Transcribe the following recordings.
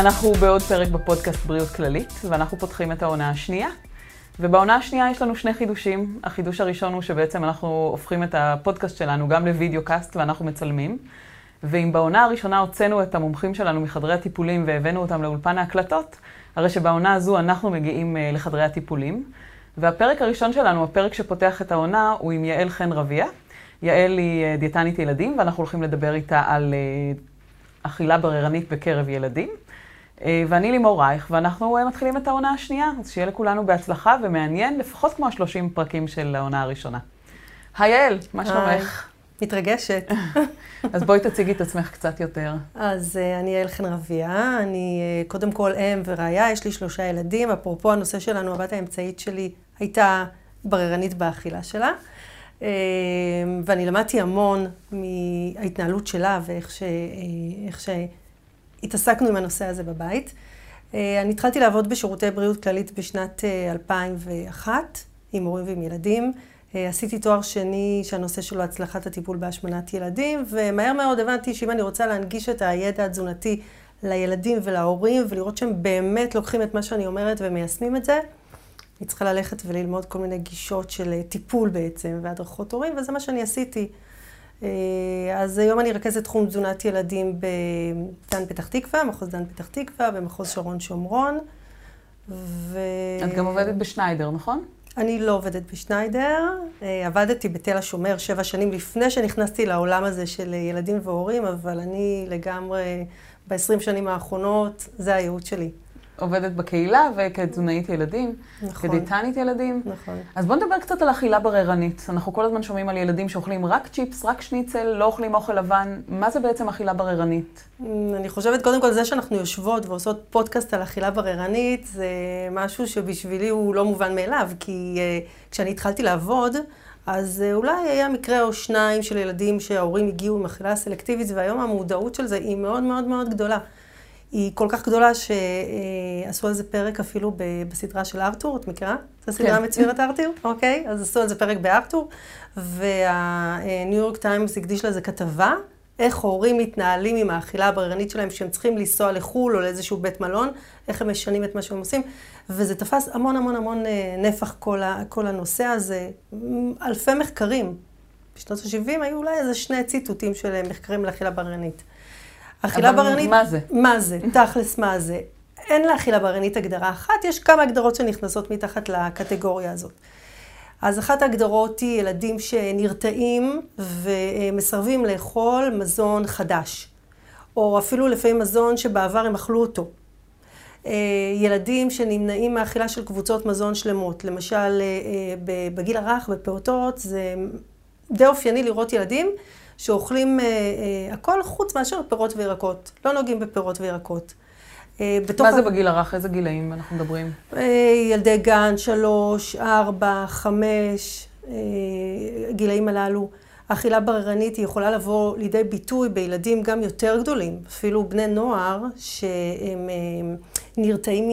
אנחנו בעוד פרק בפודקאסט בריאות כללית, ואנחנו פותחים את העונה השנייה. ובעונה השנייה יש לנו שני חידושים. החידוש הראשון הוא שבעצם אנחנו הופכים את הפודקאסט שלנו גם לוידאו קאסט ואנחנו מצלמים. ואם בעונה הראשונה הוצאנו את המומחים שלנו מחדרי הטיפולים והבאנו אותם לאולפן ההקלטות, הרי שבעונה הזו אנחנו מגיעים uh, לחדרי הטיפולים. והפרק הראשון שלנו, הפרק שפותח את העונה, הוא עם יעל חן רביה. יעל היא uh, דיאטנית ילדים, ואנחנו הולכים לדבר איתה על uh, אכילה בררנית בקרב ילדים. אה, ואני לימור רייך, ואנחנו אה, מתחילים את העונה השנייה, אז שיהיה לכולנו בהצלחה ומעניין, לפחות כמו השלושים פרקים של העונה הראשונה. היי יעל, מה שלומך? מתרגשת. אז בואי תציגי את עצמך קצת יותר. אז uh, אני יעל חן רביה, אני uh, קודם כל אם וראיה, יש לי שלושה ילדים. אפרופו הנושא שלנו, הבת האמצעית שלי הייתה בררנית באכילה שלה. Uh, ואני למדתי המון מההתנהלות שלה ואיך ש, uh, שהתעסקנו עם הנושא הזה בבית. Uh, אני התחלתי לעבוד בשירותי בריאות כללית בשנת uh, 2001, עם הורים ועם ילדים. אה, עשיתי תואר שני שהנושא שלו הצלחת הטיפול בהשמנת ילדים, ומהר מאוד הבנתי שאם אני רוצה להנגיש את הידע התזונתי לילדים ולהורים, ולראות שהם באמת לוקחים את מה שאני אומרת ומיישמים את זה, אני צריכה ללכת וללמוד כל מיני גישות של אה, טיפול בעצם, והדרכות הורים, וזה מה שאני עשיתי. אה, אז היום אני רכזת תחום תזונת ילדים בדן פתח תקווה, מחוז דן פתח תקווה, במחוז שרון שומרון. ו... את גם עובדת בשניידר, נכון? אני לא עובדת בשניידר, אה, עבדתי בתל השומר שבע שנים לפני שנכנסתי לעולם הזה של ילדים והורים, אבל אני לגמרי, ב-20 שנים האחרונות, זה הייעוד שלי. עובדת בקהילה וכתזונאית ילדים, נכון, כדיאטנית ילדים. נכון. אז בוא נדבר קצת על אכילה בררנית. אנחנו כל הזמן שומעים על ילדים שאוכלים רק צ'יפס, רק שניצל, לא אוכלים אוכל לבן. מה זה בעצם אכילה בררנית? Mm, אני חושבת, קודם כל, זה שאנחנו יושבות ועושות פודקאסט על אכילה בררנית, זה משהו שבשבילי הוא לא מובן מאליו, כי uh, כשאני התחלתי לעבוד, אז uh, אולי היה מקרה או שניים של ילדים שההורים הגיעו עם אכילה סלקטיבית, והיום המודעות של זה היא מאוד מאוד מאוד גדולה. היא כל כך גדולה שעשו על זה פרק אפילו בסדרה של ארתור, את מכירה? זו סדרה כן. מצוירת ארתור? אוקיי, אז עשו על זה פרק בארתור, והניו יורק טיימס הקדיש לזה כתבה, איך הורים מתנהלים עם האכילה הבררנית שלהם, שהם צריכים לנסוע לחו"ל או לאיזשהו בית מלון, איך הם משנים את מה שהם עושים, וזה תפס המון המון המון אה, נפח כל, ה, כל הנושא הזה, אלפי מחקרים. בשנות ה-70 היו אולי איזה שני ציטוטים של מחקרים לאכילה בררנית. אכילה בררנית... מה זה? מה זה? תכלס מה זה? אין לאכילה בררנית הגדרה אחת, יש כמה הגדרות שנכנסות מתחת לקטגוריה הזאת. אז אחת ההגדרות היא ילדים שנרתעים ומסרבים לאכול מזון חדש, או אפילו לפעמים מזון שבעבר הם אכלו אותו. אה, ילדים שנמנעים מאכילה של קבוצות מזון שלמות, למשל אה, בגיל הרך, בפעוטות, זה די אופייני לראות ילדים שאוכלים אה, אה, הכל חוץ מאשר פירות וירקות. לא נוגעים בפירות וירקות. אה, מה זה בגיל הרך? איזה גילאים אנחנו מדברים? אה, ילדי גן, שלוש, ארבע, חמש, אה, גילאים הללו. אכילה בררנית היא יכולה לבוא לידי ביטוי בילדים גם יותר גדולים, אפילו בני נוער, שהם נרתעים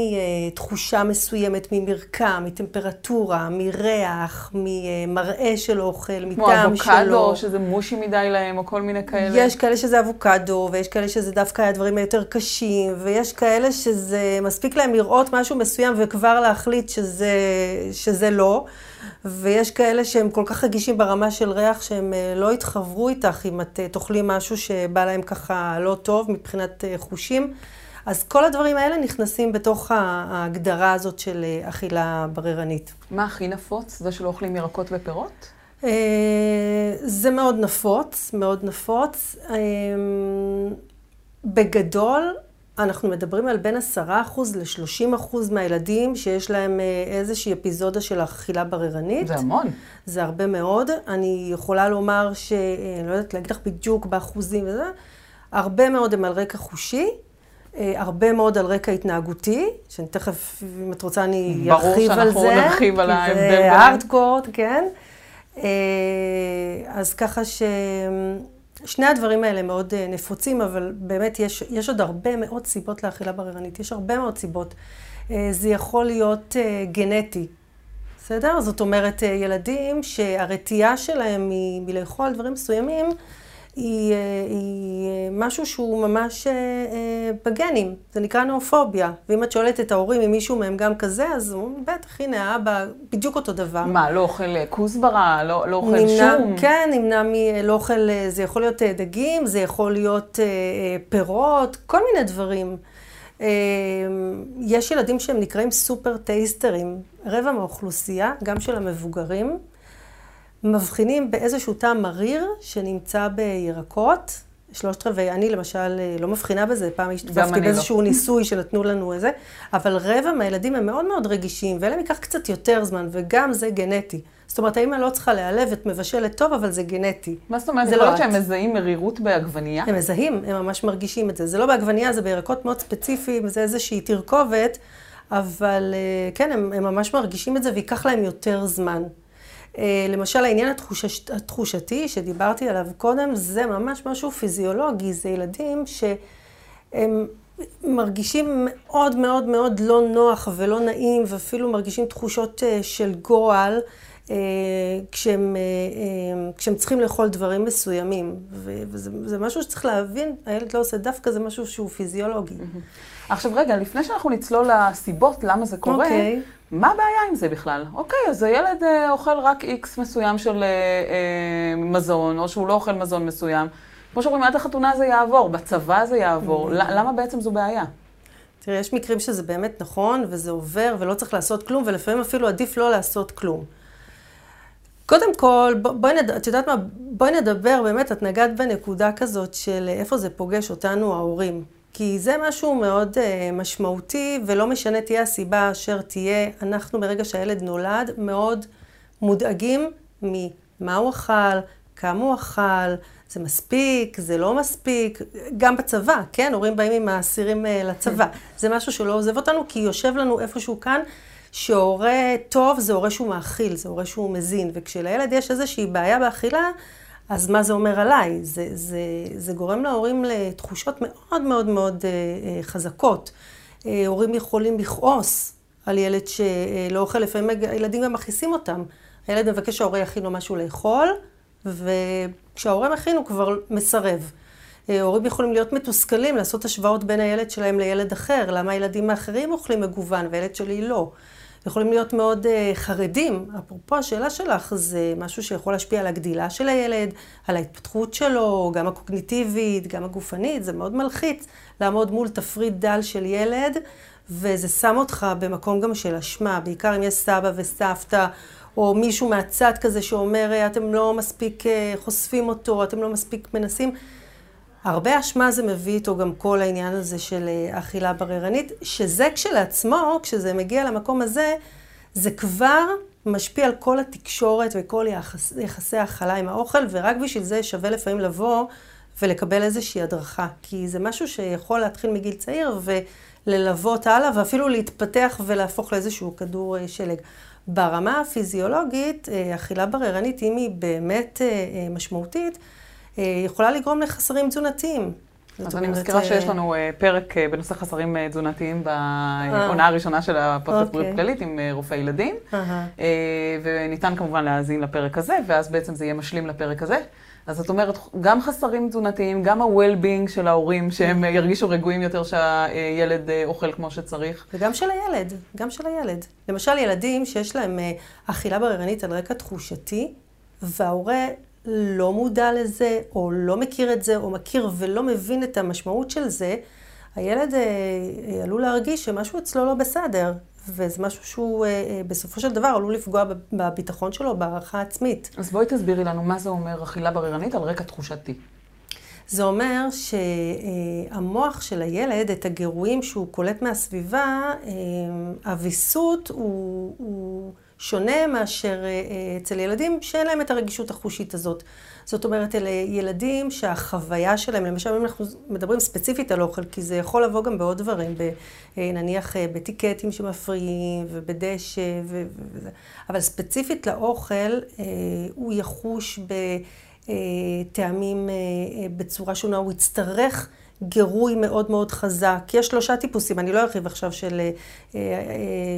מתחושה מסוימת, ממרקם, מטמפרטורה, מריח, ממראה של אוכל, מטעם שלו. כמו אבוקדו, שזה מושי מדי להם, או כל מיני כאלה. יש כאלה שזה אבוקדו, ויש כאלה שזה דווקא הדברים היותר קשים, ויש כאלה שזה מספיק להם לראות משהו מסוים וכבר להחליט שזה, שזה לא. ויש כאלה שהם כל כך רגישים ברמה של ריח שהם אה, לא יתחברו איתך אם את אה, תאכלי משהו שבא להם ככה לא טוב מבחינת אה, חושים. אז כל הדברים האלה נכנסים בתוך ההגדרה הזאת של אכילה בררנית. מה הכי נפוץ? זה שלא אוכלים ירקות ופירות? זה מאוד נפוץ, מאוד נפוץ. בגדול, אנחנו מדברים על בין 10% ל-30% מהילדים שיש להם אה, איזושהי אפיזודה של אכילה בררנית. זה המון. זה הרבה מאוד. אני יכולה לומר ש... אה, לא יודעת להגיד לך בדיוק באחוזים וזה, הרבה מאוד הם על רקע חושי. אה, הרבה מאוד על רקע התנהגותי, שאני תכף, אם את רוצה, אני ארחיב על זה. ברור שאנחנו נרחיב על ההבדל ביניהם. זה הארדקורט, כן. אז ככה ש... שני הדברים האלה מאוד אה, נפוצים, אבל באמת יש, יש עוד הרבה מאוד סיבות לאכילה בררנית. יש הרבה מאוד סיבות. אה, זה יכול להיות אה, גנטי, בסדר? זאת אומרת, ילדים שהרתיעה שלהם מלאכול דברים מסוימים, היא, היא משהו שהוא ממש בגנים, זה נקרא נאופוביה. ואם את שואלת את ההורים אם מישהו מהם גם כזה, אז הוא בטח, הנה, האבא, בדיוק אותו דבר. מה, לא אוכל כוסברה? לא, לא אוכל נמנע, שום? כן, נמנע מ... לא אוכל, זה יכול להיות דגים, זה יכול להיות פירות, כל מיני דברים. יש ילדים שהם נקראים סופר טייסטרים. רבע מהאוכלוסייה, גם של המבוגרים, מבחינים באיזשהו טעם מריר שנמצא בירקות. שלושת רבעי, אני למשל לא מבחינה בזה, פעם השתתפתי באיזשהו לא. ניסוי שנתנו לנו איזה, אבל רבע מהילדים הם מאוד מאוד רגישים, ואלה ייקח קצת יותר זמן, וגם זה גנטי. זאת אומרת, האמא לא צריכה להיעלב, את מבשלת טוב, אבל זה גנטי. מה זאת אומרת? זה לא להיות שהם מזהים מרירות בעגבנייה? הם מזהים, הם ממש מרגישים את זה. זה לא בעגבנייה, זה בירקות מאוד ספציפיים, זה איזושהי תרכובת, אבל אה, כן, הם, הם ממש מרגישים את זה, וייקח להם יותר זמן. אה, למשל, העניין התחוש, התחושתי שדיברתי עליו קודם, זה ממש משהו פיזיולוגי. זה ילדים שהם מרגישים מאוד מאוד מאוד לא נוח ולא נעים, ואפילו מרגישים תחושות אה, של גועל. כשהם, כשהם צריכים לאכול דברים מסוימים. וזה משהו שצריך להבין, הילד לא עושה דווקא, זה משהו שהוא פיזיולוגי. עכשיו רגע, לפני שאנחנו נצלול לסיבות למה זה קורה, okay. אוקיי. מה הבעיה עם זה בכלל? אוקיי, אז הילד אה, אוכל רק איקס מסוים של אה, אה, מזון, או שהוא לא אוכל מזון מסוים. כמו שאומרים, עד החתונה זה יעבור, בצבא זה יעבור. Mm-hmm. למה בעצם זו בעיה? תראי, יש מקרים שזה באמת נכון, וזה עובר, ולא צריך לעשות כלום, ולפעמים אפילו עדיף לא לעשות כלום. קודם כל, בואי נד... את יודעת מה? בואי נדבר, באמת, את נגעת בנקודה כזאת של איפה זה פוגש אותנו ההורים. כי זה משהו מאוד uh, משמעותי, ולא משנה תהיה הסיבה אשר תהיה, אנחנו ברגע שהילד נולד, מאוד מודאגים ממה הוא אכל, כמה הוא אכל, זה מספיק, זה לא מספיק, גם בצבא, כן, הורים באים עם האסירים uh, לצבא. זה משהו שלא עוזב אותנו, כי יושב לנו איפשהו כאן, שהורה טוב זה הורה שהוא מאכיל, זה הורה שהוא מזין, וכשלילד יש איזושהי בעיה באכילה, אז מה זה אומר עליי? זה, זה, זה גורם להורים לתחושות מאוד מאוד מאוד אה, אה, חזקות. אה, הורים יכולים לכעוס על ילד שלא אוכל, לפעמים הילדים גם מכעיסים אותם. הילד מבקש שההורה יכין לו משהו לאכול, וכשההורה מכין הוא כבר מסרב. הורים יכולים להיות מתוסכלים, לעשות השוואות בין הילד שלהם לילד אחר. למה הילדים האחרים אוכלים מגוון והילד שלי לא? יכולים להיות מאוד uh, חרדים. אפרופו השאלה שלך, זה משהו שיכול להשפיע על הגדילה של הילד, על ההתפתחות שלו, גם הקוגניטיבית, גם הגופנית, זה מאוד מלחיץ לעמוד מול תפריט דל של ילד, וזה שם אותך במקום גם של אשמה, בעיקר אם יש סבא וסבתא. או מישהו מהצד כזה שאומר, אתם לא מספיק אה, חושפים אותו, אתם לא מספיק מנסים. הרבה אשמה זה מביא איתו גם כל העניין הזה של אה, אכילה בררנית, שזה כשלעצמו, כשזה מגיע למקום הזה, זה כבר משפיע על כל התקשורת וכל יחס, יחסי ההכלה עם האוכל, ורק בשביל זה שווה לפעמים לבוא ולקבל איזושהי הדרכה. כי זה משהו שיכול להתחיל מגיל צעיר וללוות הלאה, ואפילו להתפתח ולהפוך לאיזשהו כדור אה, שלג. ברמה הפיזיולוגית, אה, אכילה בררנית, אם היא באמת משמעותית, יכולה לגרום לחסרים תזונתיים. אז אני מזכירה שיש אה, לנו אה, פרק בנושא חסרים תזונתיים בעונה הראשונה של הפודקאסט בריאות אוקיי. כללית עם רופאי ילדים. וניתן כמובן להאזין לפרק הזה, ואז בעצם זה יהיה משלים לפרק הזה. אז את אומרת, גם חסרים תזונתיים, גם ה-well-being של ההורים, שהם ירגישו רגועים יותר שהילד אוכל כמו שצריך. וגם של הילד, גם של הילד. למשל, ילדים שיש להם אכילה בררנית על רקע תחושתי, וההורה לא מודע לזה, או לא מכיר את זה, או מכיר ולא מבין את המשמעות של זה, הילד אה, אה, עלול להרגיש שמשהו אצלו לא בסדר, וזה משהו שהוא אה, אה, בסופו של דבר עלול לפגוע בביטחון שלו, בהערכה עצמית. אז בואי תסבירי לנו מה זה אומר אכילה בררנית על רקע תחושתי. זה אומר שהמוח של הילד, את הגירויים שהוא קולט מהסביבה, הוויסות הוא... הוא שונה מאשר אה, אה, אצל ילדים שאין להם את הרגישות החושית הזאת. זאת אומרת, אלה ילדים שהחוויה שלהם, למשל אם אנחנו מדברים ספציפית על אוכל, כי זה יכול לבוא גם בעוד דברים, ב, אה, נניח בטיקטים שמפריעים ובדשא וזה, אבל ספציפית לאוכל, הוא יחוש בטעמים בצורה שונה, הוא יצטרך גירוי מאוד מאוד חזק. יש שלושה טיפוסים, אני לא ארחיב עכשיו של, אה,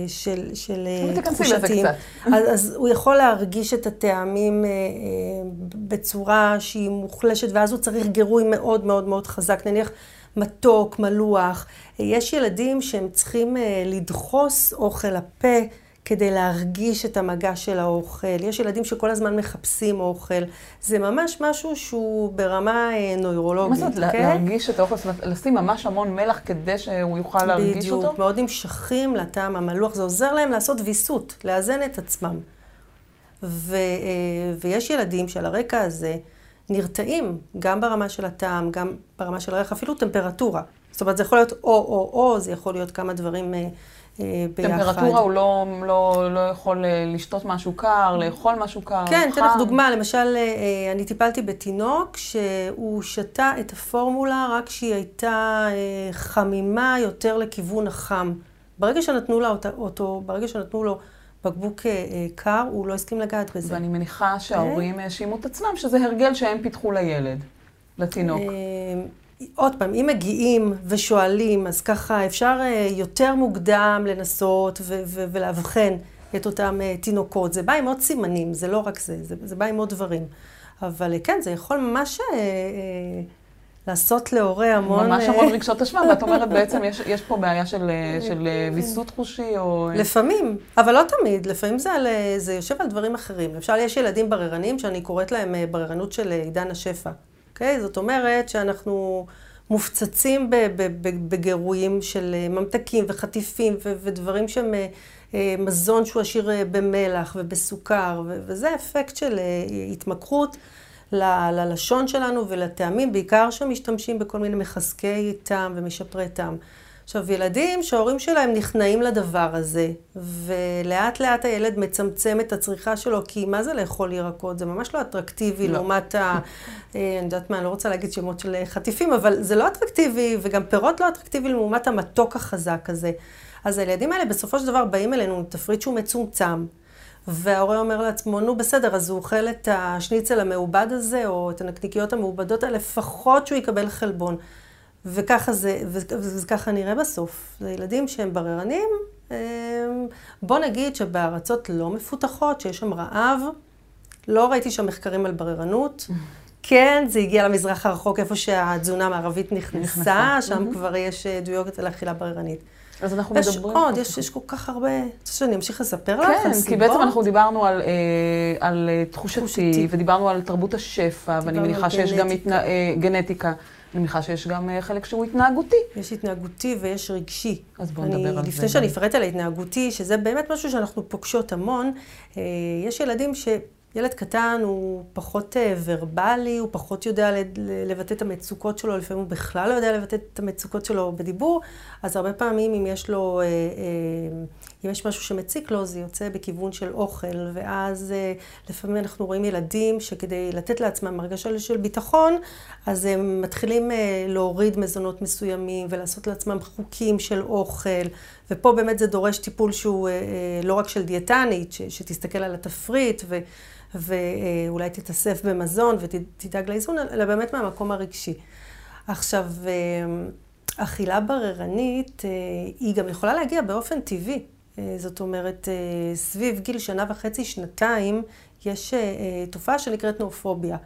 של, של תחושתיים. אז, אז הוא יכול להרגיש את הטעמים בצורה שהיא מוחלשת, ואז הוא צריך גירוי מאוד מאוד מאוד חזק. נניח מתוק, מלוח. יש ילדים שהם צריכים לדחוס אוכל לפה. כדי להרגיש את המגע של האוכל. יש ילדים שכל הזמן מחפשים אוכל. זה ממש משהו שהוא ברמה אה, נוירולוגית, מה זאת, כן? להרגיש את האוכל, זאת אומרת, לשים ממש המון מלח כדי שהוא יוכל להרגיש בדיוק, אותו? בדיוק, מאוד נמשכים לטעם המלוח. זה עוזר להם לעשות ויסות, לאזן את עצמם. ו, אה, ויש ילדים שעל הרקע הזה נרתעים, גם ברמה של הטעם, גם ברמה של הריח, אפילו טמפרטורה. זאת אומרת, זה יכול להיות או-או-או, זה יכול להיות כמה דברים... אה, ביחד. טמפרטורה הוא לא, לא, לא יכול אה, לשתות משהו קר, לאכול משהו קר, כן, אתן לך דוגמה, למשל, אה, אני טיפלתי בתינוק שהוא שתה את הפורמולה רק כשהיא הייתה חמימה יותר לכיוון החם. ברגע שנתנו לו אותו, ברגע שנתנו לו בקבוק קר, הוא לא הסכים לגעת בזה. ואני מניחה שההורים האשימו את עצמם שזה הרגל שהם פיתחו לילד, לתינוק. עוד פעם, אם מגיעים ושואלים, אז ככה אפשר אה, יותר מוקדם לנסות ולאבחן את אותם אה, תינוקות. זה בא עם עוד סימנים, זה לא רק זה, זה, זה בא עם עוד דברים. אבל אה, כן, זה יכול ממש אה, אה, לעשות להורה המון... ממש המון רגשות אשמה, ואת אומרת בעצם יש, יש פה בעיה של, של ויסות חושי או... לפעמים, אבל לא תמיד, לפעמים זה, על, זה יושב על דברים אחרים. למשל, יש ילדים בררנים שאני קוראת להם בררנות של עידן השפע. אוקיי? זאת אומרת שאנחנו מופצצים בגירויים של אה, ממתקים וחטיפים ודברים שהם אה, אה, מזון שהוא עשיר במלח ובסוכר, וזה אפקט של התמכרות ללשון שלנו ולטעמים, בעיקר שמשתמשים בכל מיני מחזקי טעם ומשפרי טעם. עכשיו, ילדים שההורים שלהם נכנעים לדבר הזה, ולאט לאט הילד מצמצם את הצריכה שלו, כי מה זה לאכול ירקות? זה ממש לא אטרקטיבי לא. לעומת ה... אה, אני יודעת מה, אני לא רוצה להגיד שמות של חטיפים, אבל זה לא אטרקטיבי, וגם פירות לא אטרקטיבי לעומת המתוק החזק הזה. אז הילדים האלה בסופו של דבר באים אלינו עם תפריט שהוא מצומצם. וההורה אומר לעצמו, נו בסדר, אז הוא אוכל את השניצל המעובד הזה, או את הנקניקיות המעובדות האלה, לפחות שהוא יקבל חלבון. וככה זה, וככה נראה בסוף. זה ילדים שהם בררנים. אמ, בוא נגיד שבארצות לא מפותחות, שיש שם רעב, לא ראיתי שם מחקרים על בררנות. כן, זה הגיע למזרח הרחוק, איפה שהתזונה המערבית נכנסה, שם mm-hmm. כבר יש עדויות על אכילה בררנית. אז אנחנו יש מדברים... יש עוד, יש, כל כך הרבה... רוצה שאני אמשיך לספר לך כן, על סיבות? כן, כי בעצם אנחנו דיברנו על, אה, על אה, תחושתי, תחושתי, ודיברנו על תרבות השפע, ואני מניחה שיש גם התנה, אה, גנטיקה. אני מניחה שיש גם אה, חלק שהוא התנהגותי. יש התנהגותי ויש רגשי. אז בואו נדבר על זה. לפני שאני אפרט על ההתנהגותי, שזה באמת משהו שאנחנו פוגשות המון, אה, יש ילדים ש... ילד קטן הוא פחות אה, ורבלי, הוא פחות יודע לבטא את המצוקות שלו, לפעמים הוא בכלל לא יודע לבטא את המצוקות שלו בדיבור, אז הרבה פעמים אם יש לו, אה, אה, אם יש משהו שמציק לו, זה יוצא בכיוון של אוכל, ואז לפעמים אנחנו רואים ילדים שכדי לתת לעצמם הרגשה של ביטחון, אז הם מתחילים להוריד מזונות מסוימים ולעשות לעצמם חוקים של אוכל, ופה באמת זה דורש טיפול שהוא לא רק של דיאטנית, שתסתכל על התפריט, ו... ואולי תתאסף במזון ותדאג לאיזון, אלא באמת מהמקום הרגשי. עכשיו, אה, אכילה בררנית, אה, היא גם יכולה להגיע באופן טבעי. אה, זאת אומרת, סביב גיל שנה וחצי, שנתיים, יש תופעה שנקראת נורפוביה.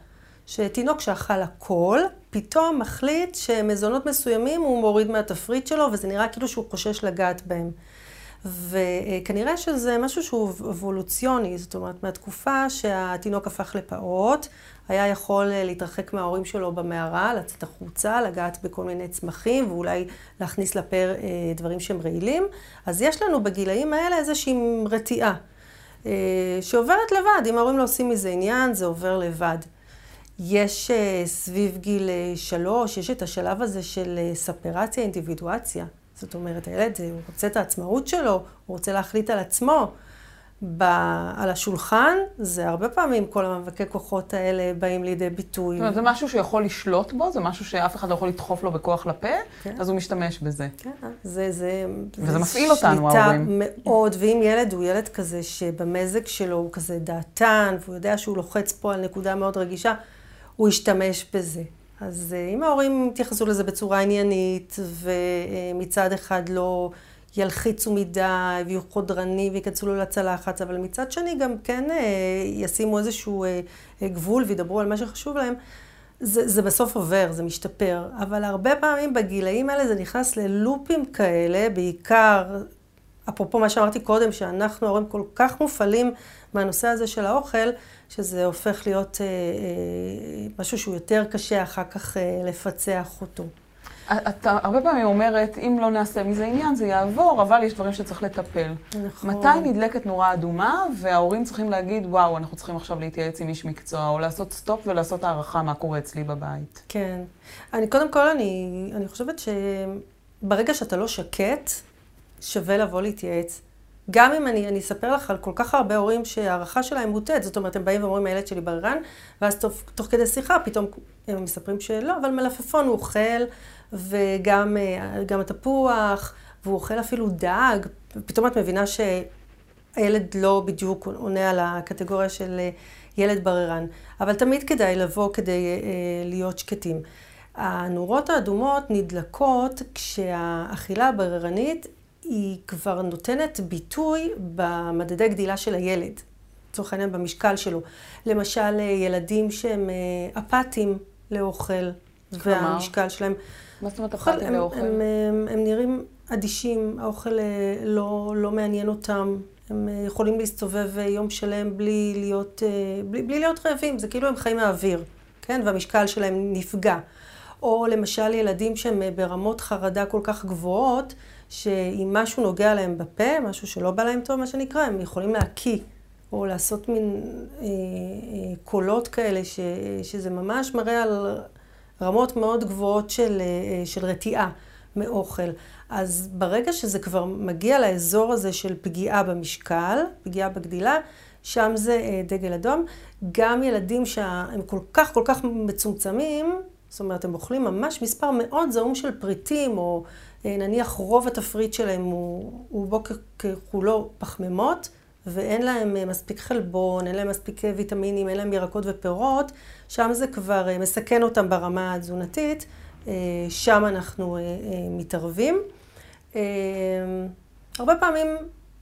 שתינוק שאכל הכל, פתאום מחליט שמזונות מסוימים הוא מוריד מהתפריט שלו, וזה נראה כאילו שהוא חושש לגעת בהם. וכנראה שזה משהו שהוא אבולוציוני, זאת אומרת, מהתקופה שהתינוק הפך לפעוט, היה יכול להתרחק מההורים שלו במערה, לצאת החוצה, לגעת בכל מיני צמחים ואולי להכניס לפה אה, דברים שהם רעילים. אז יש לנו בגילאים האלה איזושהי רתיעה אה, שעוברת לבד. אם ההורים לא עושים מזה עניין, זה עובר לבד. יש אה, סביב גיל שלוש, יש את השלב הזה של ספרציה, אינדיבידואציה. זאת אומרת, הילד, הוא רוצה את העצמאות שלו, הוא רוצה להחליט על עצמו. ב, על השולחן, זה הרבה פעמים כל המאבקי כוחות האלה באים לידי ביטוי. זאת אומרת, זה משהו שיכול לשלוט בו? זה משהו שאף אחד לא יכול לדחוף לו בכוח לפה? כן. אז הוא משתמש בזה. כן, זה... זה וזה זה מפעיל אותנו, ההורים. שליטה מאוד, ואם ילד הוא ילד כזה שבמזג שלו הוא כזה דעתן, והוא יודע שהוא לוחץ פה על נקודה מאוד רגישה, הוא ישתמש בזה. אז אם ההורים יתייחסו לזה בצורה עניינית, ומצד אחד לא ילחיצו מדי, ויהיו חודרנים וייכנסו לו לצלחת, אבל מצד שני גם כן ישימו איזשהו גבול וידברו על מה שחשוב להם, זה, זה בסוף עובר, זה משתפר. אבל הרבה פעמים בגילאים האלה זה נכנס ללופים כאלה, בעיקר, אפרופו מה שאמרתי קודם, שאנחנו ההורים כל כך מופעלים מהנושא הזה של האוכל, שזה הופך להיות אה, אה, משהו שהוא יותר קשה אחר כך אה, לפצח אותו. אתה הרבה פעמים אומרת, אם לא נעשה מזה עניין, זה יעבור, אבל יש דברים שצריך לטפל. נכון. מתי נדלקת נורה אדומה, וההורים צריכים להגיד, וואו, אנחנו צריכים עכשיו להתייעץ עם איש מקצוע, או לעשות סטופ ולעשות הערכה מה קורה אצלי בבית? כן. אני, קודם כל, אני, אני חושבת שברגע שאתה לא שקט, שווה לבוא להתייעץ. גם אם אני, אני אספר לך על כל כך הרבה הורים שההערכה שלהם מוטעת, זאת אומרת, הם באים ואומרים, הילד שלי בררן, ואז תוך, תוך כדי שיחה, פתאום הם מספרים שלא, אבל מלפפון הוא אוכל, וגם אה, התפוח, והוא אוכל אפילו דג, ופתאום את מבינה שהילד לא בדיוק עונה על הקטגוריה של אה, ילד בררן. אבל תמיד כדאי לבוא כדי אה, להיות שקטים. הנורות האדומות נדלקות כשהאכילה הבררנית היא כבר נותנת ביטוי במדדי גדילה של הילד, לצורך העניין במשקל שלו. למשל, ילדים שהם אפאתיים לאוכל, כלומר? והמשקל שלהם... מה זאת אומרת אפאתיים לאוכל? הם, הם, הם נראים אדישים, האוכל אה, לא, לא מעניין אותם. הם אה, יכולים להסתובב אה, יום שלם בלי להיות, בלי, בלי להיות רעבים, זה כאילו הם חיים מהאוויר, כן? והמשקל שלהם נפגע. או למשל ילדים שהם ברמות חרדה כל כך גבוהות, שאם משהו נוגע להם בפה, משהו שלא בא להם טוב, מה שנקרא, הם יכולים להקיא, או לעשות מין אה, אה, קולות כאלה, ש, שזה ממש מראה על רמות מאוד גבוהות של, אה, של רתיעה מאוכל. אז ברגע שזה כבר מגיע לאזור הזה של פגיעה במשקל, פגיעה בגדילה, שם זה אה, דגל אדום. גם ילדים שהם כל כך כל כך מצומצמים, זאת אומרת, הם אוכלים ממש מספר מאוד זעום של פריטים, או אה, נניח רוב התפריט שלהם הוא, הוא בו ככולו פחמימות, ואין להם מספיק חלבון, אין להם מספיק ויטמינים, אין להם ירקות ופירות, שם זה כבר מסכן אותם ברמה התזונתית, שם אנחנו מתערבים. הרבה פעמים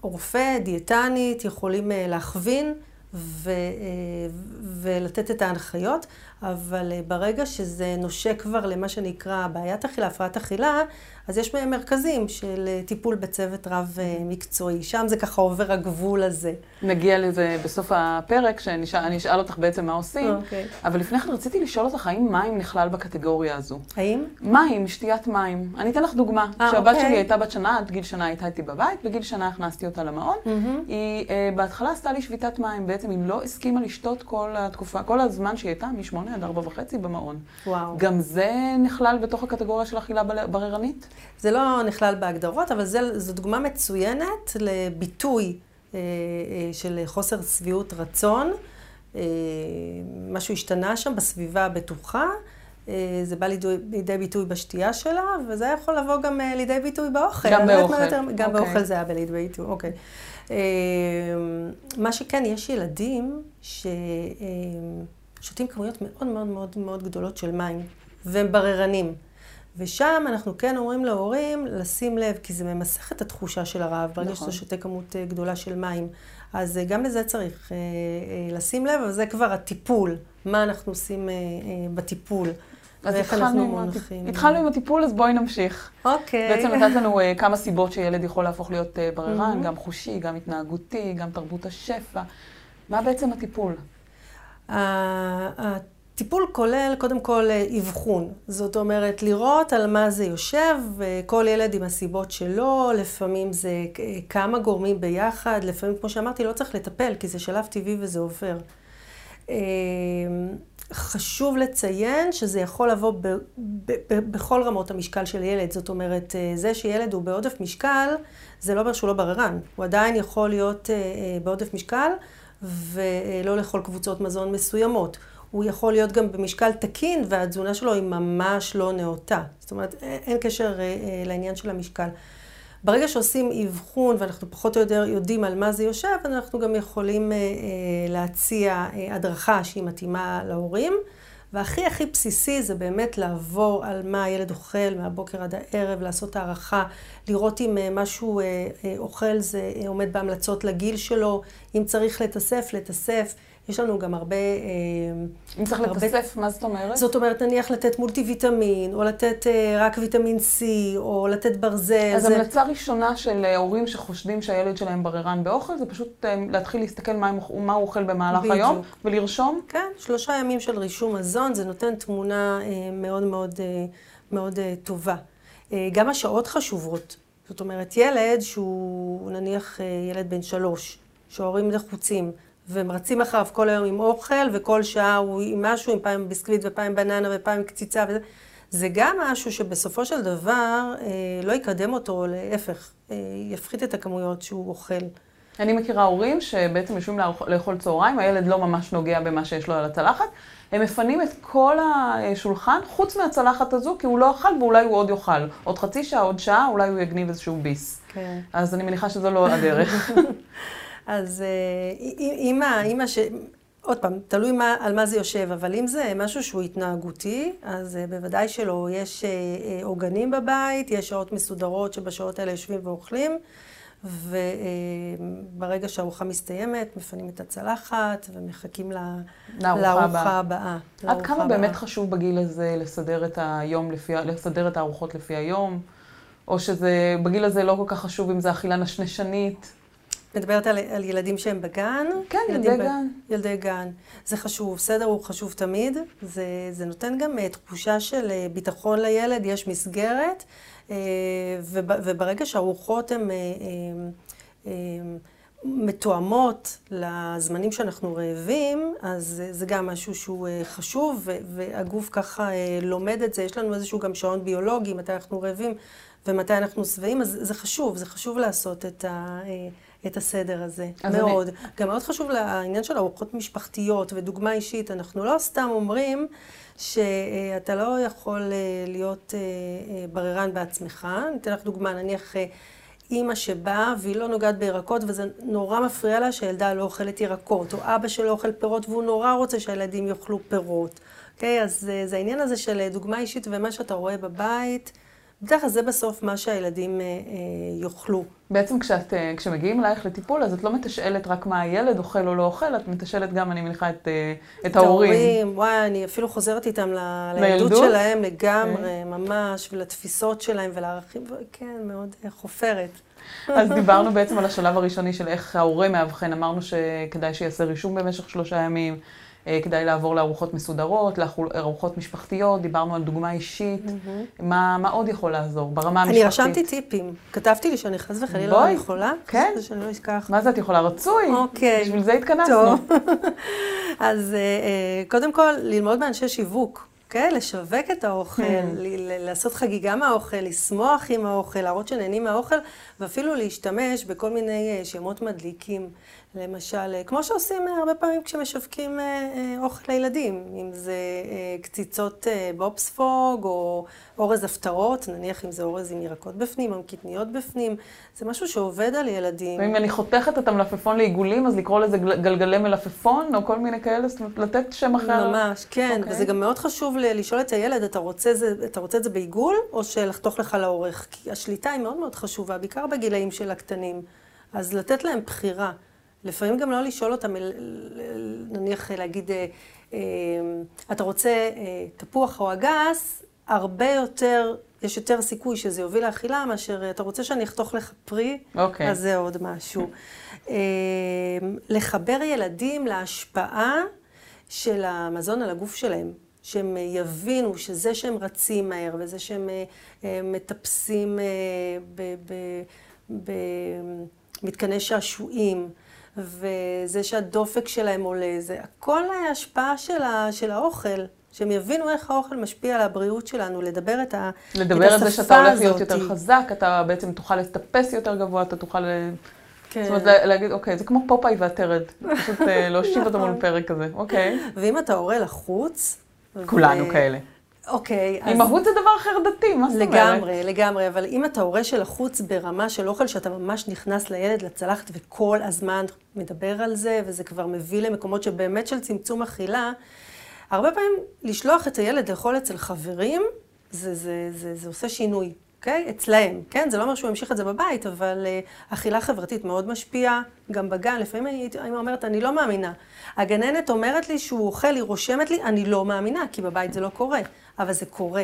רופא, דיאטנית, יכולים להכווין ו, ולתת את ההנחיות, אבל ברגע שזה נושק כבר למה שנקרא בעיית אכילה, הפרעת אכילה, אז יש בהם מרכזים של טיפול בצוות רב מקצועי. שם זה ככה עובר הגבול הזה. נגיע לזה בסוף הפרק, שאני אשאל אותך בעצם מה עושים. אוקיי. אבל לפני כן רציתי לשאול אותך, האם מים נכלל בקטגוריה הזו? האם? מים, שתיית מים. אני אתן לך דוגמה. אה, כשהבת אוקיי. שלי הייתה בת שנה, עד גיל שנה הייתה איתי בבית, בגיל שנה הכנסתי אותה למעון. היא אה, בהתחלה עשתה לי שביתת מים, בעצם היא לא הסכימה לשתות כל התקופה, כל הזמן שהיא הייתה, משמונה עד ארבע וחצי במעון. וואו. גם זה נכלל בתוך הקטגוריה של אכילה בררנית? זה לא נכלל בהגדרות, אבל זה, זו דוגמה מצוינת לביטוי אה, אה, של חוסר שביעות רצון. אה, משהו השתנה שם בסביבה הבטוחה. אה, זה בא לידי, לידי ביטוי בשתייה שלה, וזה יכול לבוא גם אה, לידי ביטוי באוכל. גם באוכל. יותר- גם אוקיי. באוכל זה היה בלידי ביטוי, אוקיי. אה, מה שכן, יש ילדים ששותים כמויות מאוד מאוד מאוד מאוד גדולות של מים, והם בררנים. ושם אנחנו כן אומרים להורים לשים לב, כי זה ממסך את התחושה של הרעב, ברגע נכון. שאתה שותה כמות אה, גדולה של מים. אז אה, גם לזה צריך אה, לשים לב, אבל זה כבר הטיפול, מה אנחנו עושים בטיפול, אז התחלנו עם הטיפ-. התחלנו עם הטיפול, אז בואי נמשיך. אוקיי. בעצם נתת לנו אה, כמה סיבות שילד יכול להפוך להיות אה, בררן, מהמם. גם חושי, גם התנהגותי, גם תרבות השפע. מה בעצם הטיפול? הטיפול כולל קודם כל אה, אבחון, זאת אומרת לראות על מה זה יושב, וכל ילד עם הסיבות שלו, לפעמים זה אה, כמה גורמים ביחד, לפעמים כמו שאמרתי לא צריך לטפל כי זה שלב טבעי וזה עובר. אה, חשוב לציין שזה יכול לבוא ב, ב, ב, בכל רמות המשקל של ילד, זאת אומרת אה, זה שילד הוא בעודף משקל זה לא אומר שהוא לא בררן, הוא עדיין יכול להיות אה, אה, בעודף משקל ולא לאכול קבוצות מזון מסוימות. הוא יכול להיות גם במשקל תקין והתזונה שלו היא ממש לא נאותה. זאת אומרת, אין קשר לעניין של המשקל. ברגע שעושים אבחון ואנחנו פחות או יותר יודעים על מה זה יושב, אנחנו גם יכולים להציע הדרכה שהיא מתאימה להורים, והכי הכי בסיסי זה באמת לעבור על מה הילד אוכל מהבוקר עד הערב, לעשות הערכה, לראות אם אה, משהו אה, אה, אוכל זה עומד בהמלצות לגיל שלו, אם צריך לתאסף, לתאסף. יש לנו גם הרבה... אם צריך הרבה... לתאסף, מה זאת אומרת? זאת אומרת, נניח לתת מולטי ויטמין, או לתת רק ויטמין C, או לתת ברזל. אז זה... המלצה ראשונה של הורים שחושדים שהילד שלהם בררן באוכל, זה פשוט להתחיל להסתכל מה, מה הוא אוכל במהלך בדיוק. היום, ולרשום? כן, שלושה ימים של רישום מזון, זה נותן תמונה מאוד מאוד, מאוד טובה. גם השעות חשובות. זאת אומרת, ילד שהוא נניח ילד בן שלוש, שההורים לחוצים, והם רצים אחריו כל היום עם אוכל, וכל שעה הוא עם משהו, עם פעם ביסקוויט ופעם בננה ופעם קציצה וזה. זה גם משהו שבסופו של דבר אה, לא יקדם אותו, להפך, אה, יפחית את הכמויות שהוא אוכל. אני מכירה הורים שבעצם יושבים לאכול צהריים, הילד לא ממש נוגע במה שיש לו על הצלחת, הם מפנים את כל השולחן חוץ מהצלחת הזו, כי הוא לא אכל ואולי הוא עוד יאכל. עוד חצי שעה, עוד שעה, אולי הוא יגניב איזשהו ביס. כן. אז אני מניחה שזו לא הדרך. אז אימא, אה, אימא ש... עוד פעם, תלוי מה, על מה זה יושב, אבל אם זה משהו שהוא התנהגותי, אז uh, בוודאי שלא. יש uh, עוגנים בבית, יש שעות מסודרות שבשעות האלה יושבים ואוכלים, וברגע שהארוחה מסתיימת, מפנים את הצלחת ומחכים לארוחה הבאה. עד כמה. באמת חשוב בגיל הזה לסדר את היום לפי, לסדר את הארוחות לפי היום? או שזה, בגיל הזה לא כל כך חשוב אם זה אכילה נשנשנית? מדברת על, על ילדים שהם בגן? כן, ילדי ב, גן. ילדי גן. זה חשוב, סדר הוא חשוב תמיד. זה, זה נותן גם uh, תחושה של uh, ביטחון לילד, יש מסגרת, uh, וב, וברגע שהרוחות הן uh, uh, uh, מתואמות לזמנים שאנחנו רעבים, אז uh, זה גם משהו שהוא uh, חשוב, והגוף ככה uh, לומד את זה. יש לנו איזשהו גם שעון ביולוגי, מתי אנחנו רעבים ומתי אנחנו שבעים, אז זה חשוב, זה חשוב לעשות את ה... את הסדר הזה, מאוד. אני... גם מאוד חשוב לעניין של ארוחות משפחתיות ודוגמה אישית. אנחנו לא סתם אומרים שאתה לא יכול אה, להיות אה, אה, בררן בעצמך. אני אתן לך דוגמה, נניח אימא שבאה והיא לא נוגעת בירקות וזה נורא מפריע לה שהילדה לא אוכלת ירקות, או אבא שלא אוכל פירות והוא נורא רוצה שהילדים יאכלו פירות. אוקיי? Okay, אז זה העניין הזה של דוגמה אישית ומה שאתה רואה בבית. בדרך כלל זה בסוף מה שהילדים אה, אה, יאכלו. בעצם כשאת, אה, כשמגיעים אלייך לטיפול, אז את לא מתשאלת רק מה הילד אוכל או לא אוכל, את מתשאלת גם, אני מניחה, את, את, את ההורים. את ההורים, וואי, אני אפילו חוזרת איתם ל... לילדות שלהם לגמרי, ממש, ולתפיסות שלהם ולערכים, כן, מאוד חופרת. אז דיברנו בעצם על השלב הראשוני של איך ההורה מאבחן, אמרנו שכדאי שיעשה רישום במשך שלושה ימים. אה, כדאי לעבור לארוחות מסודרות, לארוחות משפחתיות, דיברנו על דוגמה אישית. Mm-hmm. מה, מה עוד יכול לעזור ברמה המשפחתית? אני רשמתי טיפים. כתבתי לי שאני חס וחלילה לא יכולה. כן? שאני לא אשכח. מה זה את יכולה? רצוי. אוקיי. בשביל זה התכנסנו. אז אה, אה, קודם כל, ללמוד מאנשי שיווק. כן, לשווק את האוכל, hmm. לעשות חגיגה מהאוכל, לשמוח עם האוכל, להראות שנהנים מהאוכל, ואפילו להשתמש בכל מיני שמות מדליקים. למשל, אה, כמו שעושים אה, הרבה פעמים כשמשווקים אה, אוכל לילדים, אם זה קציצות בובספוג או אורז הפטרות, נניח אם זה אורז עם ירקות בפנים, עם קטניות בפנים, זה משהו שעובד על ילדים. ואם אני חותכת את המלפפון לעיגולים, אז לקרוא לזה גלגלי מלפפון או כל מיני כאלה, זאת אומרת, לתת שם אחר. ממש, כן, okay. אוקיי. וזה גם מאוד חשוב לשאול את הילד, אתה רוצה, זה, אתה רוצה את זה בעיגול או שלחתוך לך לאורך? כי השליטה היא מאוד מאוד חשובה, בעיקר בגילאים של הקטנים. אז לתת להם בחירה. לפעמים גם לא לשאול אותם, נניח להגיד, אה, אה, אתה רוצה אה, תפוח או אגס, הרבה יותר, יש יותר סיכוי שזה יוביל לאכילה מאשר אתה רוצה שאני אחתוך לך פרי, okay. אוקיי. אז זה עוד משהו. לחבר ילדים להשפעה של המזון על הגוף שלהם. שהם יבינו שזה שהם רצים מהר וזה שהם מטפסים במתקני שעשועים וזה שהדופק שלהם עולה, זה הכל השפעה של, ה, של האוכל. שהם יבינו איך האוכל משפיע על הבריאות שלנו, לדבר את, ה, לדבר את השפה הזאת. לדבר על זה שאתה הולך להיות יותר חזק, אתה בעצם תוכל לטפס יותר גבוה, אתה תוכל... כן. זאת אומרת, להגיד, אוקיי, זה כמו פופאי והטרד, פשוט אה, להושיב אותו מול פרק כזה, אוקיי. ואם אתה הורה לחוץ... כולנו ו... כאלה. אוקיי, אז... אימהות זה דבר חרדתי, מה זאת אומרת? לגמרי, לגמרי, אבל אם אתה הורה של החוץ ברמה של אוכל שאתה ממש נכנס לילד לצלחת וכל הזמן מדבר על זה, וזה כבר מביא למקומות שבאמת של צמצום אכילה, הרבה פעמים לשלוח את הילד לאכול אצל חברים, זה, זה, זה, זה עושה שינוי, אוקיי? אצלהם, כן? זה לא אומר שהוא ימשיך את זה בבית, אבל uh, אכילה חברתית מאוד משפיעה, גם בגן. לפעמים אני האמא אומרת, אני לא מאמינה. הגננת אומרת לי שהוא אוכל, היא רושמת לי, אני לא מאמינה, כי בבית זה לא קורה, אבל זה קורה.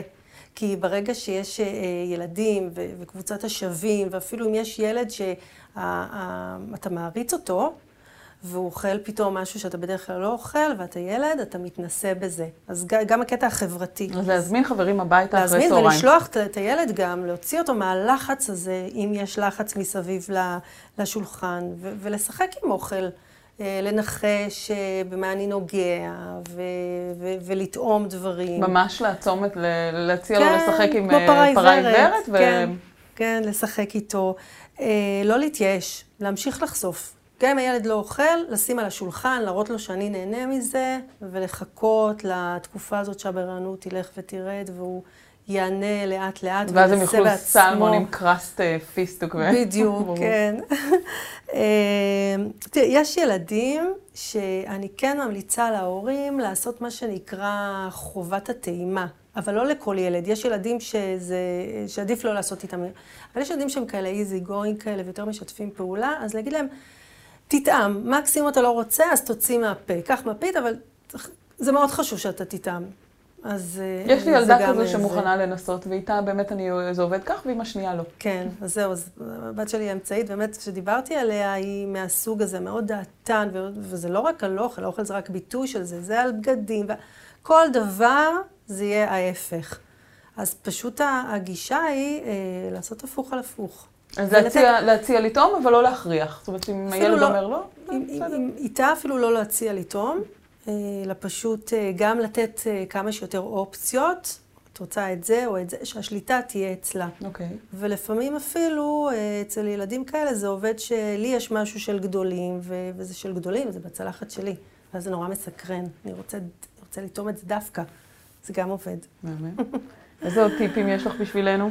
כי ברגע שיש uh, ילדים ו- וקבוצת השווים, ואפילו אם יש ילד שאתה מעריץ אותו, והוא אוכל פתאום משהו שאתה בדרך כלל לא אוכל, ואתה ילד, אתה מתנסה בזה. אז גם הקטע החברתי. אז להזמין חברים הביתה אחרי צהריים. להזמין ולשלוח את הילד גם, להוציא אותו מהלחץ הזה, אם יש לחץ מסביב לשולחן, ולשחק עם אוכל. אה, לנחש אה, במה אני נוגע, ו- ו- ולטעום דברים. ממש לעצום את, להציע כן, לו לשחק עם אה, פרה עיוורת. ו... כן, כן, לשחק איתו. לא להתייאש, להמשיך לחשוף. גם אם הילד לא אוכל, לשים על השולחן, להראות לו שאני נהנה מזה, ולחכות לתקופה הזאת שהבררנות תלך ותרד, והוא יענה לאט לאט ואז הם יאכלו סלמון עם crust פיסטוק. בדיוק, כן. אה, תראה, יש ילדים שאני כן ממליצה להורים לעשות מה שנקרא חובת הטעימה. אבל לא לכל ילד. יש ילדים שזה, שעדיף לא לעשות איתם. אבל יש ילדים שהם כאלה easy going כאלה ויותר משתפים פעולה, אז להגיד להם, תטעם. מקסימום אתה לא רוצה, אז תוציא מהפה. קח מפית, אבל זה מאוד חשוב שאתה תטעם. אז אה, יש לי ילדה כזו שמוכנה זה... לנסות, ואיתה באמת אני, זה עובד כך, ועם השנייה לא. כן, אז זהו, אז הבת שלי האמצעית, באמת, כשדיברתי עליה, היא מהסוג הזה, מאוד דעתן, וזה לא רק על אוכל, האוכל זה רק ביטוי של זה, זה על בגדים, כל דבר זה יהיה ההפך. אז פשוט הגישה היא אה, לעשות הפוך על הפוך. אז להציע, להציע לטעום, אבל לא להכריח. זאת אומרת, אם הילד לא, אומר לא, בסדר. איתה אפילו לא להציע לטעום, אלא אה, פשוט אה, גם לתת אה, כמה שיותר אופציות. את רוצה את זה או את זה, שהשליטה תהיה אצלה. אוקיי. Okay. ולפעמים אפילו אצל ילדים כאלה זה עובד שלי יש משהו של גדולים, ו- וזה של גדולים, זה בצלחת שלי. ואז זה נורא מסקרן. אני רוצה, רוצה לטעום את זה דווקא. זה גם עובד. איזה עוד טיפים יש לך בשבילנו?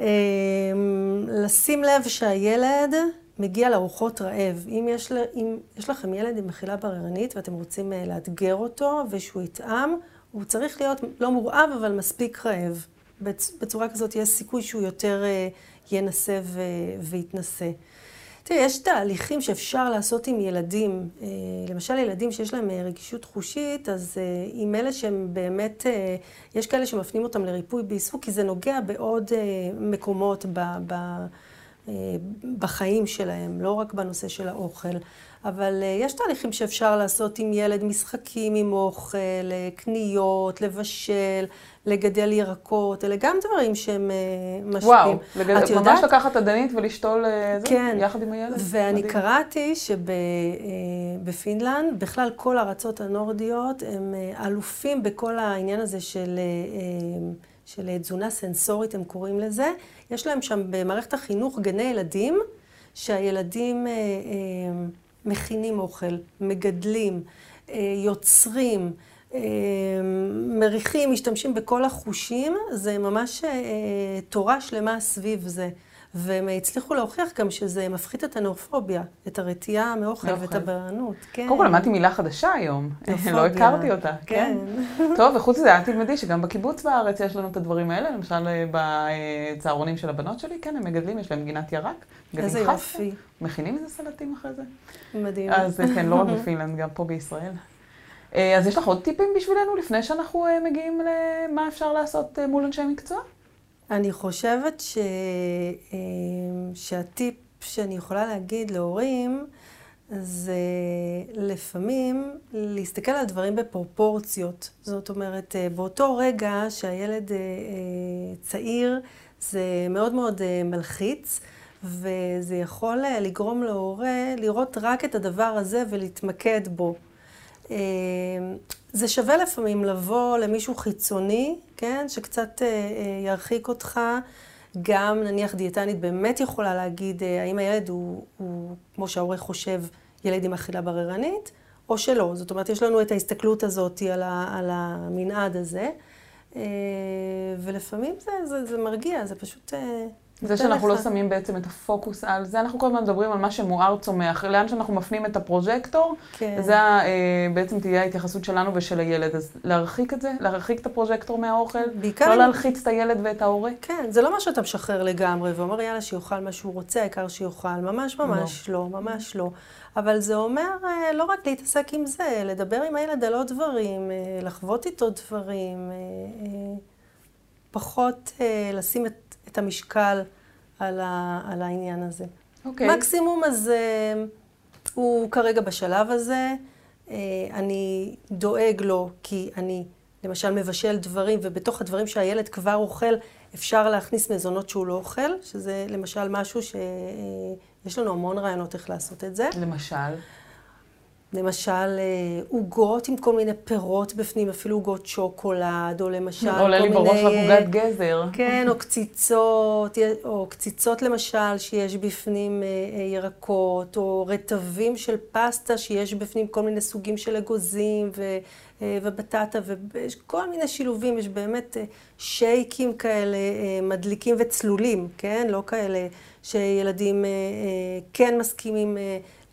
אמ, לשים לב שהילד מגיע לארוחות רעב. אם יש, אם יש לכם ילד עם מחילה בררנית ואתם רוצים אה, לאתגר אותו ושהוא יטעם, הוא צריך להיות לא מורעב אבל מספיק רעב. בצורה כזאת יש סיכוי שהוא יותר אה, ינסה ויתנסה. תראי, יש תהליכים שאפשר לעשות עם ילדים. אה, למשל, ילדים שיש להם אה, רגישות חושית, אז אה, עם אלה שהם באמת, יש כאלה שמפנים אותם לריפוי בעיסוק, כי זה נוגע בעוד מקומות ב, ב, בחיים שלהם, לא רק בנושא של האוכל. אבל יש תהליכים שאפשר לעשות עם ילד, משחקים עם אוכל, קניות, לבשל, לגדל ירקות, אלה גם דברים שהם משפיעים. וואו, לגדל, ממש יודעת? לקחת עדנית ולשתול כן, זה, יחד עם הילד? ואני מדהים. קראתי שבפינלנד, בכלל כל הארצות הנורדיות, הם אלופים בכל העניין הזה של, של תזונה סנסורית, הם קוראים לזה. יש להם שם במערכת החינוך גני ילדים, שהילדים uh, uh, מכינים אוכל, מגדלים, uh, יוצרים. אמ, מריחים, משתמשים בכל החושים, זה ממש אה, תורה שלמה סביב זה. והם הצליחו להוכיח גם שזה מפחית את הנאופוביה, את הרתיעה מאוכל ואת הבענות. כן. קודם כל למדתי מילה חדשה היום, לא הכרתי אותה. כן. כן. טוב, וחוץ מזה, אל תלמדי שגם בקיבוץ בארץ יש לנו את הדברים האלה, למשל אה, בצהרונים של הבנות שלי, כן, הם מגדלים, יש להם גינת ירק. איזה יופי. מכינים איזה סלטים אחרי זה. מדהים. אז כן, לא רק בפינלנד, גם פה בישראל. אה, אז יש לך עוד טיפים בשבילנו לפני שאנחנו אה, מגיעים למה אפשר לעשות אה, מול אנשי מקצוע? אני חושבת ש... שהטיפ שאני יכולה להגיד להורים, זה לפעמים להסתכל על דברים בפרופורציות. זאת אומרת, באותו רגע שהילד צעיר, זה מאוד מאוד מלחיץ, וזה יכול לגרום להורה לראות רק את הדבר הזה ולהתמקד בו. אה, זה שווה לפעמים לבוא למישהו חיצוני, כן, שקצת אה, אה, ירחיק אותך. גם נניח דיאטנית באמת יכולה להגיד האם הילד הוא, הוא, כמו שההורה חושב, ילד עם אכילה בררנית, או שלא. זאת אומרת, יש לנו את ההסתכלות הזאת על, ה, על המנעד הזה, ולפעמים זה, זה, זה מרגיע, זה פשוט זה שאנחנו לא שמים בעצם את הפוקוס על זה, אנחנו כל הזמן מדברים על מה שמואר צומח. לאן שאנחנו מפנים את הפרוז'קטור, כן. זה אה, בעצם תהיה ההתייחסות שלנו ושל הילד. אז להרחיק את זה, להרחיק את הפרוז'קטור מהאוכל, בעיקר לא להלחיץ את הילד ואת ההורה. כן, זה לא מה שאתה משחרר לגמרי ואומר, יאללה, שיאכל מה שהוא רוצה, העיקר שיאכל. ממש ממש לא, ממש לא. אבל זה אומר אה, לא רק להתעסק עם זה, לדבר עם הילד על עוד דברים, אה, לחוות איתו דברים, פחות לשים את, את המשקל על, ה, על העניין הזה. אוקיי. מקסימום אז אה, הוא כרגע בשלב הזה, אה, אני דואג לו כי אני למשל מבשל דברים, ובתוך הדברים שהילד כבר אוכל, אפשר להכניס מזונות שהוא לא אוכל, שזה למשל משהו שיש לנו המון רעיונות איך לעשות את זה. למשל, למשל אה, עוגות עם כל מיני פירות בפנים, אפילו עוגות שוקולד, או למשל עולה כל לי בראש רק אה, עוגת גזר. כן, או קציצות, או קציצות למשל, שיש בפנים אה, אה, ירקות, או רטבים של פסטה שיש בפנים כל מיני סוגים של אגוזים ו, ובטטה, ויש כל מיני שילובים, יש באמת שייקים כאלה מדליקים וצלולים, כן? לא כאלה שילדים כן מסכימים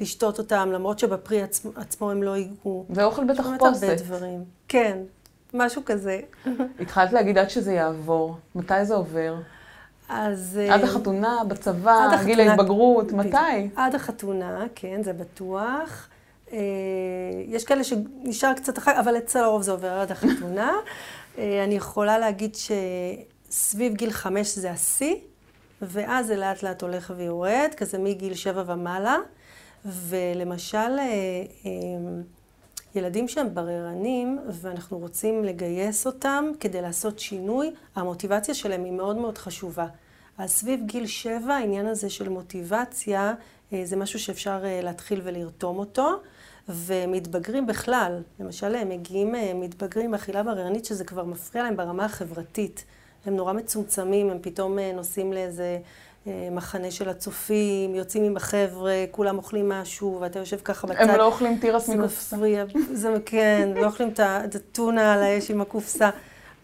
לשתות אותם, למרות שבפרי עצמו, עצמו הם לא ייגעו. זה אוכל באמת הרבה בתחפושת. דברים. כן, משהו כזה. התחלת להגיד עד שזה יעבור. מתי זה עובר? אז... אה, עד החתונה, בצבא, עד גיל ההתבגרות. מתי? עד החתונה, כן, זה בטוח. אה, יש כאלה שנשאר קצת אחר, אבל אצל הרוב זה עובר עד החתונה. אה, אני יכולה להגיד שסביב גיל חמש זה השיא, ואז זה לאט לאט הולך ויורד, כזה מגיל שבע ומעלה. ולמשל, אה, אה, ילדים שהם בררנים, ואנחנו רוצים לגייס אותם כדי לעשות שינוי, המוטיבציה שלהם היא מאוד מאוד חשובה. אז סביב גיל שבע, העניין הזה של מוטיבציה, אה, זה משהו שאפשר להתחיל ולרתום אותו. ומתבגרים בכלל, למשל הם מגיעים אה, מתבגרים אכילה בררנית שזה כבר מפריע להם ברמה החברתית. הם נורא מצומצמים, הם פתאום נוסעים לאיזה מחנה של הצופים, יוצאים עם החבר'ה, כולם אוכלים משהו, ואתה יושב ככה בצד. הם לא אוכלים תירס זה מקופסה. מפריע, זה כן, לא אוכלים את הטונה על האש עם הקופסה.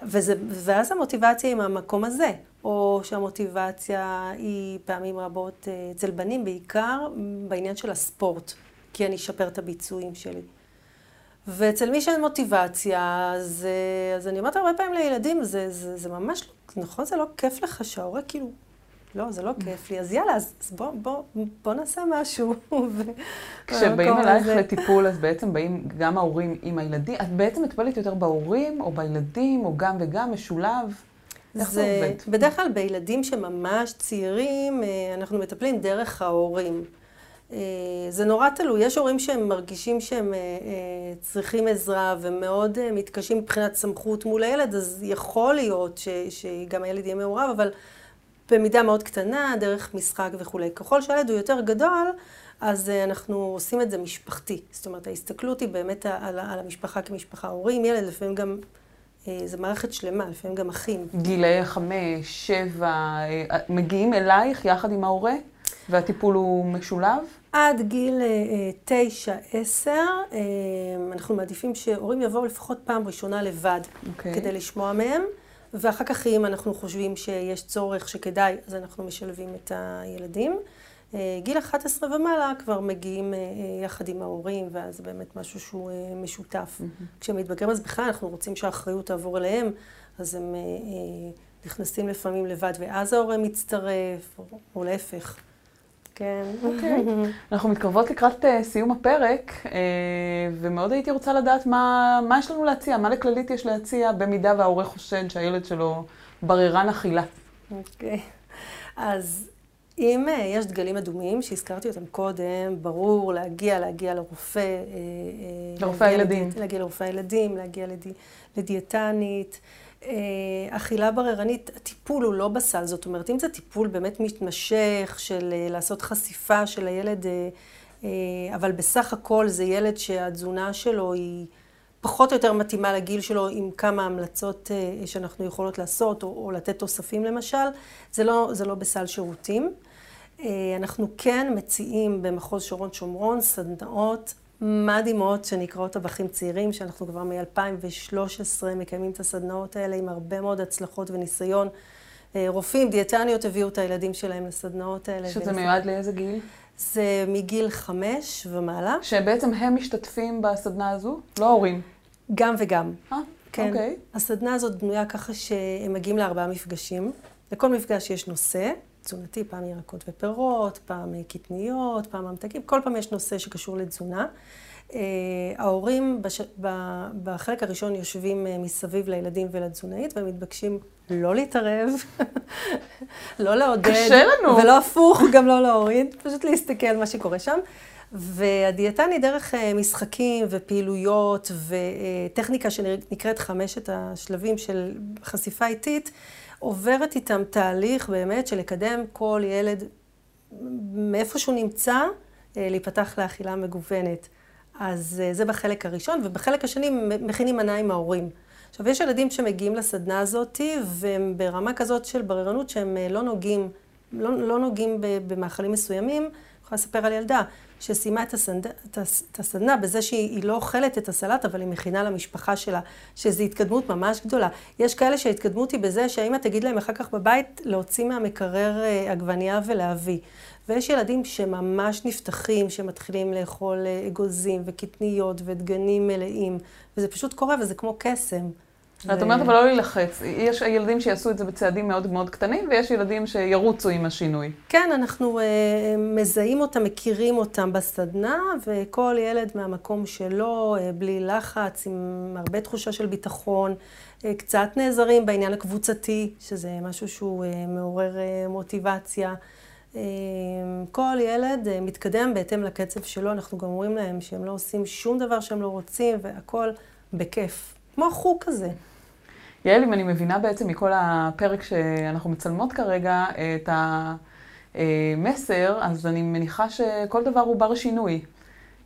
וזה, ואז המוטיבציה היא מהמקום הזה, או שהמוטיבציה היא פעמים רבות אה, אצל בנים, בעיקר בעניין של הספורט, כי אני אשפר את הביצועים שלי. ואצל מי שאין מוטיבציה, אז, אה, אז אני אומרת הרבה פעמים לילדים, זה, זה, זה ממש, לא- נכון, זה לא כיף לך שההורה כאילו, לא, זה לא כיף לי, אז יאללה, אז בוא, בוא, בוא נעשה משהו. כשבאים אלייך. לטיפול, אז בעצם באים גם ההורים עם הילדים. את בעצם מטפלת יותר בהורים, או בילדים, או גם וגם, משולב? איך זה עובד? בדרך כלל בילדים שממש צעירים, אה, אנחנו מטפלים דרך ההורים. אה, זה נורא תלוי, יש הורים שהם מרגישים שהם אה, צריכים עזרה ומאוד מתקשים מבחינת סמכות מול הילד, אז יכול להיות ש, שגם הילד יהיה מעורב, אבל במידה מאוד קטנה, דרך משחק וכולי. ככל שהילד הוא יותר גדול, אז אה, אנחנו עושים את זה משפחתי. זאת אומרת, ההסתכלות היא באמת על, על המשפחה כמשפחה. הורים, ילד, לפעמים גם, אה, זה מערכת שלמה, לפעמים גם אחים. גילאי חמש, שבע, אה, מגיעים אלייך יחד עם ההורה, והטיפול הוא משולב? עד גיל תשע, עשר, אנחנו מעדיפים שהורים יבואו לפחות פעם ראשונה לבד, אוקיי. כדי לשמוע מהם, ואחר כך אם אנחנו חושבים שיש צורך שכדאי, אז אנחנו משלבים את הילדים. אה, גיל 11 ומעלה כבר מגיעים אה, אה, יחד עם ההורים, ואז זה באמת משהו שהוא משותף. כשהם מתבגרים אז בכלל אנחנו רוצים שהאחריות תעבור אליהם, אז הם נכנסים לפעמים לבד, ואז ההורה מצטרף, או להפך. כן. אוקיי. אנחנו מתקרבות לקראת אה, סיום הפרק, אה, ומאוד הייתי רוצה לדעת מה, מה יש לנו להציע, מה לכללית יש להציע, במידה וההורה חושד שהילד שלו בררן אכילה. אוקיי. אז אם אה, יש דגלים אדומים, שהזכרתי אותם קודם, ברור להגיע, להגיע לרופא. לרופא הילדים. להגיע לרופא הילדים, להגיע לדי, לדיאטנית. אה, אכילה בררנית, הטיפול הוא לא בסל, זאת אומרת, אם זה טיפול באמת מתמשך של אה, לעשות חשיפה של הילד, אה, אבל בסך הכל זה ילד שהתזונה שלו היא פחות או יותר מתאימה לגיל שלו עם כמה המלצות שאנחנו יכולות לעשות, או, לתת תוספים למשל, זה לא, זה לא בסל שירותים. אנחנו כן מציעים במחוז שרון שומרון סדנאות מדהימות שנקראות טבחים צעירים, שאנחנו כבר מ-2013 מקיימים את הסדנאות האלה עם הרבה מאוד הצלחות וניסיון, רופאים, דיאטניות הביאו את הילדים שלהם לסדנאות האלה. שזה מיועד לאיזה גיל? זה מגיל חמש ומעלה. שבעצם הם משתתפים בסדנה הזו? לא ההורים. גם וגם. אה, כן. אוקיי. הסדנה הזאת בנויה ככה שהם מגיעים לארבעה מפגשים. לכל מפגש יש נושא, תזונתי, פעם ירקות ופירות, פעם קטניות, פעם ממתקים, כל פעם יש נושא שקשור לתזונה. אה, ההורים בש... בחלק הראשון יושבים אה, מסביב לילדים ולתזונאית ומתבקשים לא להתערב, לא לעודד. קשה לנו. ולא הפוך, גם לא להוריד, פשוט להסתכל מה שקורה שם. והדיאטני דרך אה, משחקים ופעילויות וטכניקה שנקראת חמשת השלבים של חשיפה איטית, עוברת איתם תהליך באמת של לקדם כל ילד מאיפה שהוא נמצא, להיפתח לאכילה מגוונת. אז זה בחלק הראשון, ובחלק השני מכינים מנה עם ההורים. עכשיו, יש ילדים שמגיעים לסדנה הזאת, והם ברמה כזאת של בררנות שהם לא נוגעים, לא, לא נוגעים במאכלים מסוימים. אני יכולה לספר על ילדה שסיימה את, הסד... את הסדנה בזה שהיא לא אוכלת את הסלט, אבל היא מכינה למשפחה שלה, שזו התקדמות ממש גדולה. יש כאלה שההתקדמות היא בזה שהאמא תגיד להם אחר כך בבית להוציא מהמקרר עגבנייה ולהביא. ויש ילדים שממש נפתחים, שמתחילים לאכול אגוזים וקטניות ודגנים מלאים, וזה פשוט קורה וזה כמו קסם. את אומרת אבל לא להילחץ. יש ילדים שיעשו את זה בצעדים מאוד מאוד קטנים, ויש ילדים שירוצו עם השינוי. כן, אנחנו מזהים אותם, מכירים אותם בסדנה, וכל ילד מהמקום שלו, בלי לחץ, עם הרבה תחושה של ביטחון, קצת נעזרים בעניין הקבוצתי, שזה משהו שהוא מעורר מוטיבציה. כל ילד מתקדם בהתאם לקצב שלו, אנחנו גם אומרים להם שהם לא עושים שום דבר שהם לא רוצים, והכל בכיף. כמו חוג כזה. יעל, אם אני מבינה בעצם מכל הפרק שאנחנו מצלמות כרגע את המסר, אז אני מניחה שכל דבר הוא בר שינוי.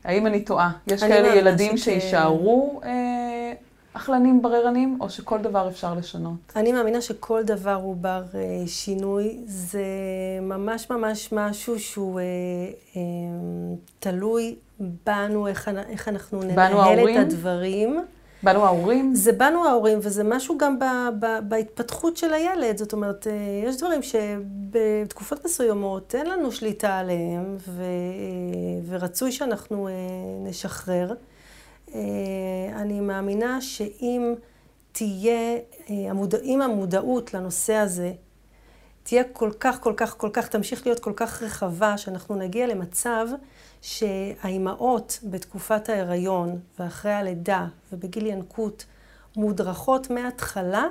האם אני טועה? יש כאלה ילדים שכן. שיישארו אה, אכלנים בררנים, או שכל דבר אפשר לשנות? אני מאמינה שכל דבר הוא בר אה, שינוי. זה ממש ממש משהו שהוא אה, אה, תלוי בנו, איך, איך אנחנו ננהל את הדברים. בנו ההורים? זה בנו ההורים, וזה משהו גם ב, ב, בהתפתחות של הילד. זאת אומרת, יש דברים שבתקופות מסוימות אין לנו שליטה עליהם, ו, ורצוי שאנחנו נשחרר. אני מאמינה שאם תהיה, אם המודעות לנושא הזה תהיה כל כך, כל כך, כל כך, תמשיך להיות כל כך רחבה, שאנחנו נגיע למצב שהאימהות בתקופת ההיריון ואחרי הלידה ובגיל ינקות מודרכות מההתחלה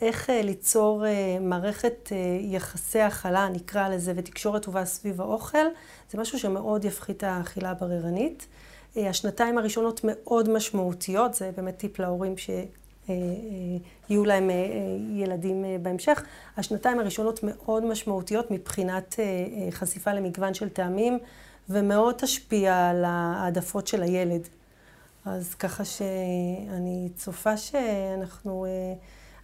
איך ליצור מערכת יחסי הכלה, נקרא לזה, ותקשורת טובה סביב האוכל, זה משהו שמאוד יפחית האכילה הבררנית. השנתיים הראשונות מאוד משמעותיות, זה באמת טיפ להורים שיהיו להם ילדים בהמשך. השנתיים הראשונות מאוד משמעותיות מבחינת חשיפה למגוון של טעמים, ומאוד תשפיע על העדפות של הילד. אז ככה שאני צופה שאנחנו,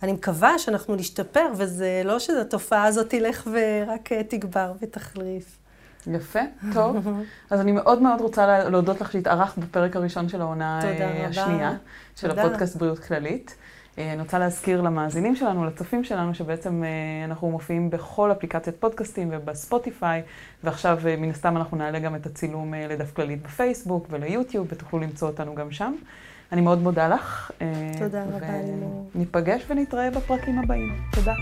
אני מקווה שאנחנו נשתפר, וזה לא שהתופעה הזאת תלך ורק תגבר ותחריף. יפה, טוב. אז אני מאוד מאוד רוצה להודות לך שהתארחת בפרק הראשון של העונה השנייה, של תודה. הפודקאסט בריאות כללית. אני רוצה להזכיר למאזינים שלנו, לצופים שלנו, שבעצם אנחנו מופיעים בכל אפליקציית פודקאסטים ובספוטיפיי, ועכשיו מן הסתם אנחנו נעלה גם את הצילום לדף כללית בפייסבוק וליוטיוב, ותוכלו למצוא אותנו גם שם. אני מאוד מודה לך. תודה רבה, לימור. ניפגש ונתראה בפרקים הבאים. תודה.